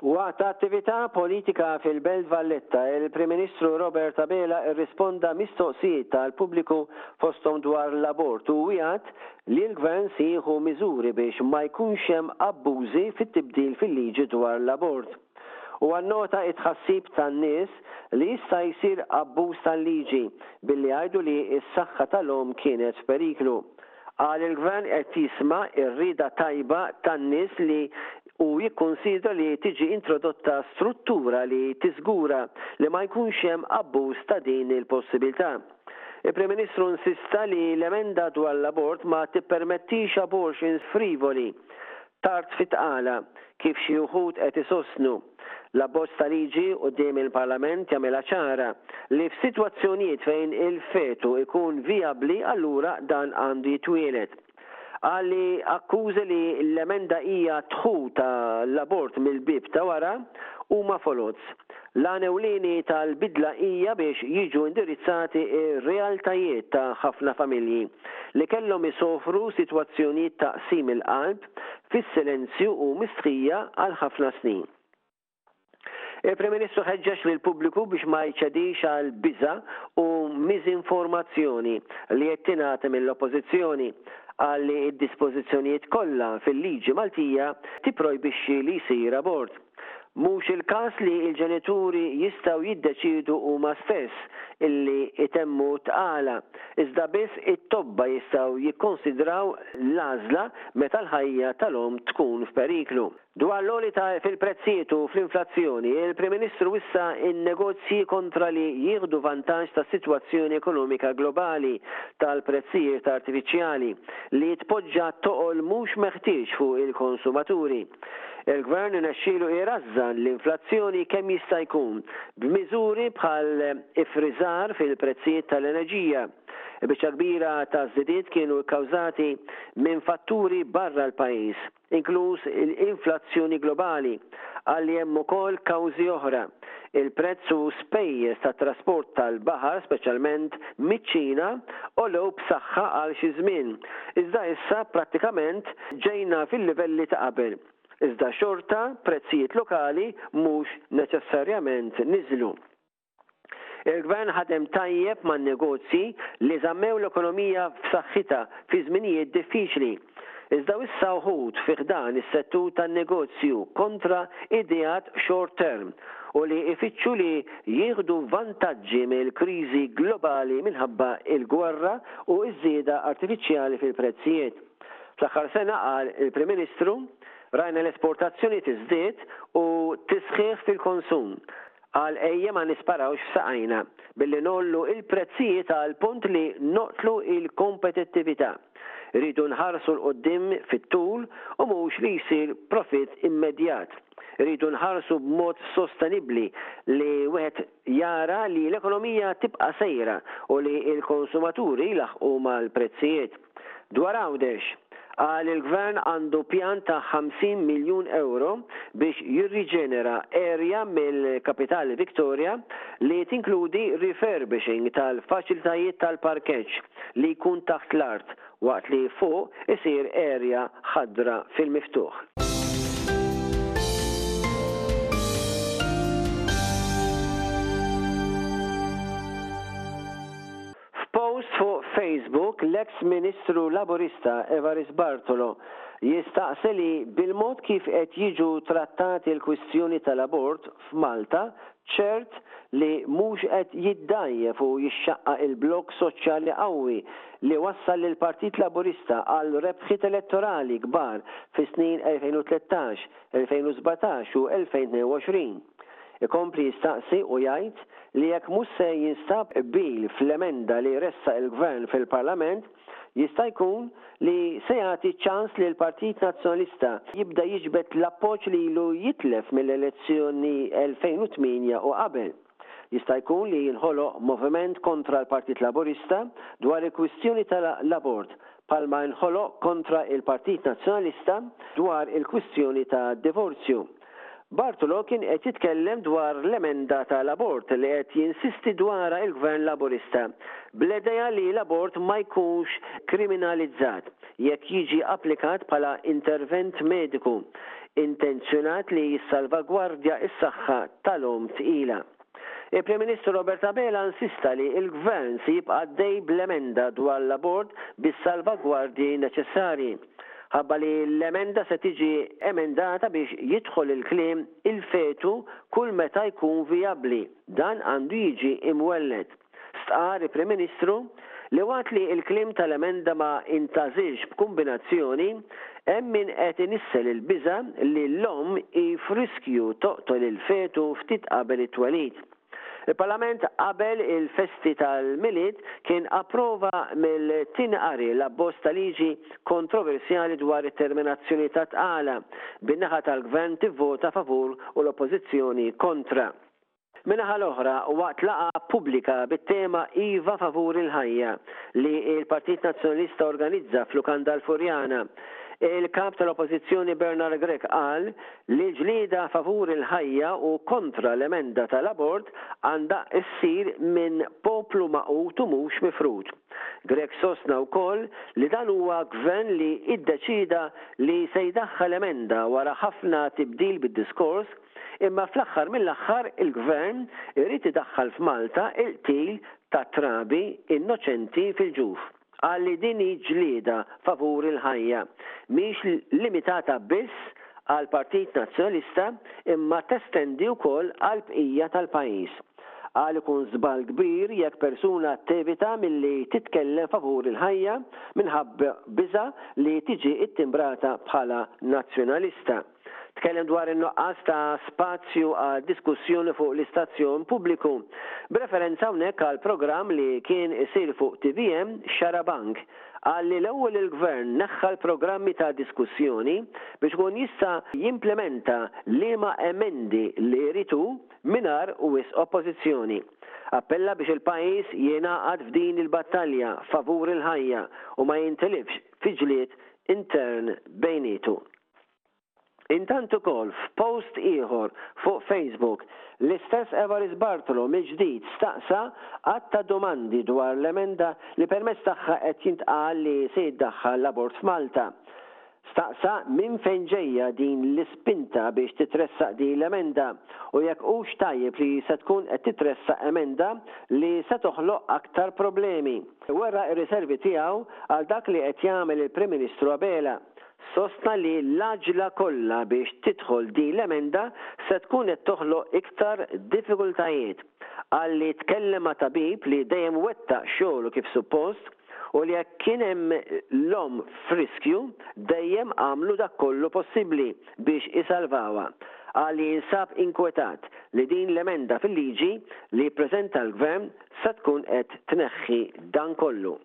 Waqt attività politika fil-Belt Valletta, il-Prim Ministru Robert Abela rrisponda mistoqsijiet tal-pubbliku fosthom dwar l-abort u wiegħed li l-Gvern se jieħu miżuri biex ma jkunx hemm abbużi fit-tibdil fil-liġi dwar l-abort. Huwa nnota t-tħassib tan-nies li jista' jsir abbuż tal-liġi billi jgħidu li s-saħħa tal-omm kienet f'periklu. Qal il-Gvern qed jisma' r-rieda tajba tan-nies li u jikkunsidra li tiġi introdotta struttura li tiżgura li ma jkunx hemm abbuż ta' din il-possibiltà. Il-Prim Ministru nsista li l-emenda dwar l-abort ma tippermettix abortions frivoli Tard fit-tqala, kif xi wħud qed isostnu, l-abbozz ta' liġi quddiem il-Parlament jagħmilha ċara li f'sitwazzjonijiet fejn il-fetu jkun vijabbli allura dan għandu jitwieled. Qal li akkużi li l-emenda hija dħu ta' l-abort mill-bieb ta' wara huma foloz. L-għan ewlieni tal-bidla hija biex jiġu indirizzati r-realtajiet ta' ħafna familji li kellhom isofru sitwazzjonijiet ta' qsim il-qalb fis-silenzju u mistħija għal ħafna snin. Il-Prim Ministru ħeġġeġ lill-pubbliku biex ma jċedix għall-biża' u miżinformazzjoni li qed tingħata mill-Oppożizzjoni. Qal li d-dispożizzjonijiet kollha fil-liġi Maltija tipprojbixxi li jsir abort. Mhux il-każ li l-ġenituri jistgħu jiddeċiedu huma stess illi jtemmu t-tqala, iżda biss it-tobba jistgħu jikkonsidraw l-għażla meta l-ħajja tal-omm tkun f'periklu. Dwar l-għoli ta' fil-prezzijiet u fl-inflazzjoni, il-Prim Ministru wissa n-negozji kontra li jieħdu vantaġġ tas-sitwazzjoni ekonomika globali tal-prezzijiet artifiċjali, li tpoġġa toqol mhux meħtieġ fuq il-konsumaturi. Il-Gvern irnexxielu jrażżan l-inflazzjoni kemm jista' jkun b'miżuri bħal iffriżar fil-prezzijiet tal-enerġija. Il-biċċa l-kbira taż-żidiet kienu kkawżati minn fatturi barra l-pajjiż, inkluż l-inflazzjoni globali, qal li hemm ukoll kawżi oħra. Il-prezz u spejjeż tat-trasport tal-baħar, speċjalment miċ-Ċina, għolew b'saħħa għal xi żmien, iżda issa prattikament ġejna fil-livelli ta' qabel. Iżda xorta prezzijiet lokali mhux neċessarjament niżlu. Il-Gvern ħadem tajjeb man-negozji li żammew l-ekonomija f'saħħitha fi żminijiet diffiċli. Iżda wissa wħud fi ħdan is-settur tan-negozju kontra ideat short term u li ifittxu li jieħdu vantaġġi mill-kriżi globali minħabba l-gwerra u ż-żieda artifiċjali fil-prezzijiet. Fl-aħħar sena, qal il-Prim Ministru, rajna l-esportazzjoni tiżdied u tisħiħ fil-konsum. Qal ejja ma nisparawx f'saqajna billi ngħollu l-prezzijiet għal punt li noqtlu l-kompetittività. Irridu nħarsu 'l quddiem fit-tul u mhux li jsir profitt immedjat. Irridu nħarsu b'mod sostenibbli li wieħed jara li l-ekonomija tibqa' sejra u li l-konsumaturi jlaħħqu mal-prezzijiet. Dwar Għawdex. Qal il-Gvern għandu pjan ta' 50 miljun ewro biex jirriġenera erja mill-Kapitali Victoria li tinkludi refurbishing tal-faċilitajiet tal-parkeġġ li jkun taħt l-art waqt li fuq isir erja ħadra fil-miftuħ. F'post fuq Facebook, l-eks Ministru Laburista Evarist Bartolo jistaqsi li bil-mod kif qed jiġu trattati l-kwistjoni tal-abort f'Malta ċert li mhux qed jiddgħajjef u jixxaqqaq il-blokk soċjali qawwi li wassal lill-Partit Laburista għal rebħiet elettorali kbar fis-snin 2013 2017 u 2022, ikompli jistaqsi u jgħid li jekk mhux se jinstab qbil fl-emenda li ressaq il-Gvern fil-Parlament, jista' jkun li se jagħti ċans li l-Partit Nazzjonalista jibda jiġbed l-appoġġ li ilu jitlef mill-elezzjoni 2008 u qabel. Jista' jkun li jinħoloq moviment kontra l-Partit Laburista dwar il-kwistjoni tal-abort bħalma nħoloq kontra l-Partit Nazzjonalista dwar il-kwistjoni tad-divorzju. Bartolo kien qed jitkellem dwar l-emenda tal-abort li qed jinsisti dwarha l-Gvern Laburista bl-idea li l-abort ma jkunx kriminalizzat. jekk jiġi applikat bħala intervent mediku intenzjonat li jissalvagwardja s-saħħa tal-omm tqila. Il-Prim Ministru Robert Abela insista li l-Gvern se jibqa' għaddej bl-emenda dwar l-abort bis-salvagwardji neċessarji, ħabba li l-emenda se tiġi emendata biex jidħol il-kliem il-fetu kull meta jkun vijabbli, dan għandu jiġi imwelled. Stqarr il-Prim Ministru li waqt li l-kliem tal-emenda ma intgħażilx b'kumbinazzjoni, hemm min qed inissel il-biża' li l-omm hi f'riskju toqtol il-fetu ftit qabel it-twelid. Il-Parlament qabel il-festi tal-Milied kien approva mill-tieni qari l-abbozz ta' liġi kontroversjali dwar it-terminazzjoni tat-tqala, bin-naħa tal-Gvern tivvota favur u l-Oppożizzjoni kontra. Min-naħa l-oħra, waqt laqgħa pubblika bit-tema Iva favur il-ħajja li l-Partit Nazzjonalista organizza f'Lukanda l-Furjana, il-Kap tal-Oppożizzjoni Bernard Grech qal li l-ġlieda favur il-ħajja u kontra l-emenda tal-abort għandha ssir minn poplu magħqud u mhux mifrud. Grech sostna wkoll li dan huwa Gvern li iddeċieda li se jdaħħal emenda wara ħafna tibdil bid-diskors Imma fl-aħħar mill-aħħar il-Gvern irid idaħħal f'Malta il-qtil ta' trabi innoċenti fil-ġuf. Qal li din hi ġlieda favur il-ħajja. Mhix limitata biss għall-Partit Nazzjonalista imma testendi wkoll għall-bqija tal-pajjiż. Qal ikun żball kbir jekk persuna tevita milli titkellem favur il-ħajja minħabba biża' li tiġi ttimbrata bħala Nazzjonalista. Tkellem dwar in-nuqqas ta' spazju għal diskussjoni fuq l-istazzjon pubbliku, b'referenza hawnhekk għal programm li kien isir fuq tvm, Xarabang qal li l-ewwel il-Gvern neħħa l-programmi ta' diskussjoni biex ikun jista' jimplimenta liema emendi li jrid hu mingħajr wisq oppożizzjoni. Appella biex il-pajjiż jingħaqad f'din il-battalja favur il-ħajja u ma jintilifx fi ġlied intern bejnietu. Intant ukoll f'post ieħor fuq Facebook, l-istess Evarist Bartolo mill-ġdid staqsa għadd ta' domandi dwar l-emenda li permezz tagħha qed jintqal li se jiddaħħal l-abort f'Malta. Staqsa minn fejn ġejja din l-ispinta biex titressaq din l-emenda u jekk hux tajjeb li se tkun qed titressaq emenda li se toħloq aktar problemi. Wera r-riservi tiegħu għal dak li qed jagħmel il-Prim Ministru Abela sostna li l-għaġġla kollha biex tidħol din l-emenda se tkun qed toħloq iktar diffikultajiet. Qal li tkellem ma' tabib li dejjem wettaq xogħlu kif suppost u li jekk kien hemm l-omm f'riskju dejjem għamlu dak kollu possibbli biex isalvawha. Qal li jinsab inkwetat li din l-emenda fil-liġi li jippreżenta l-Gvern se tkun qed tneħħi dan kollu.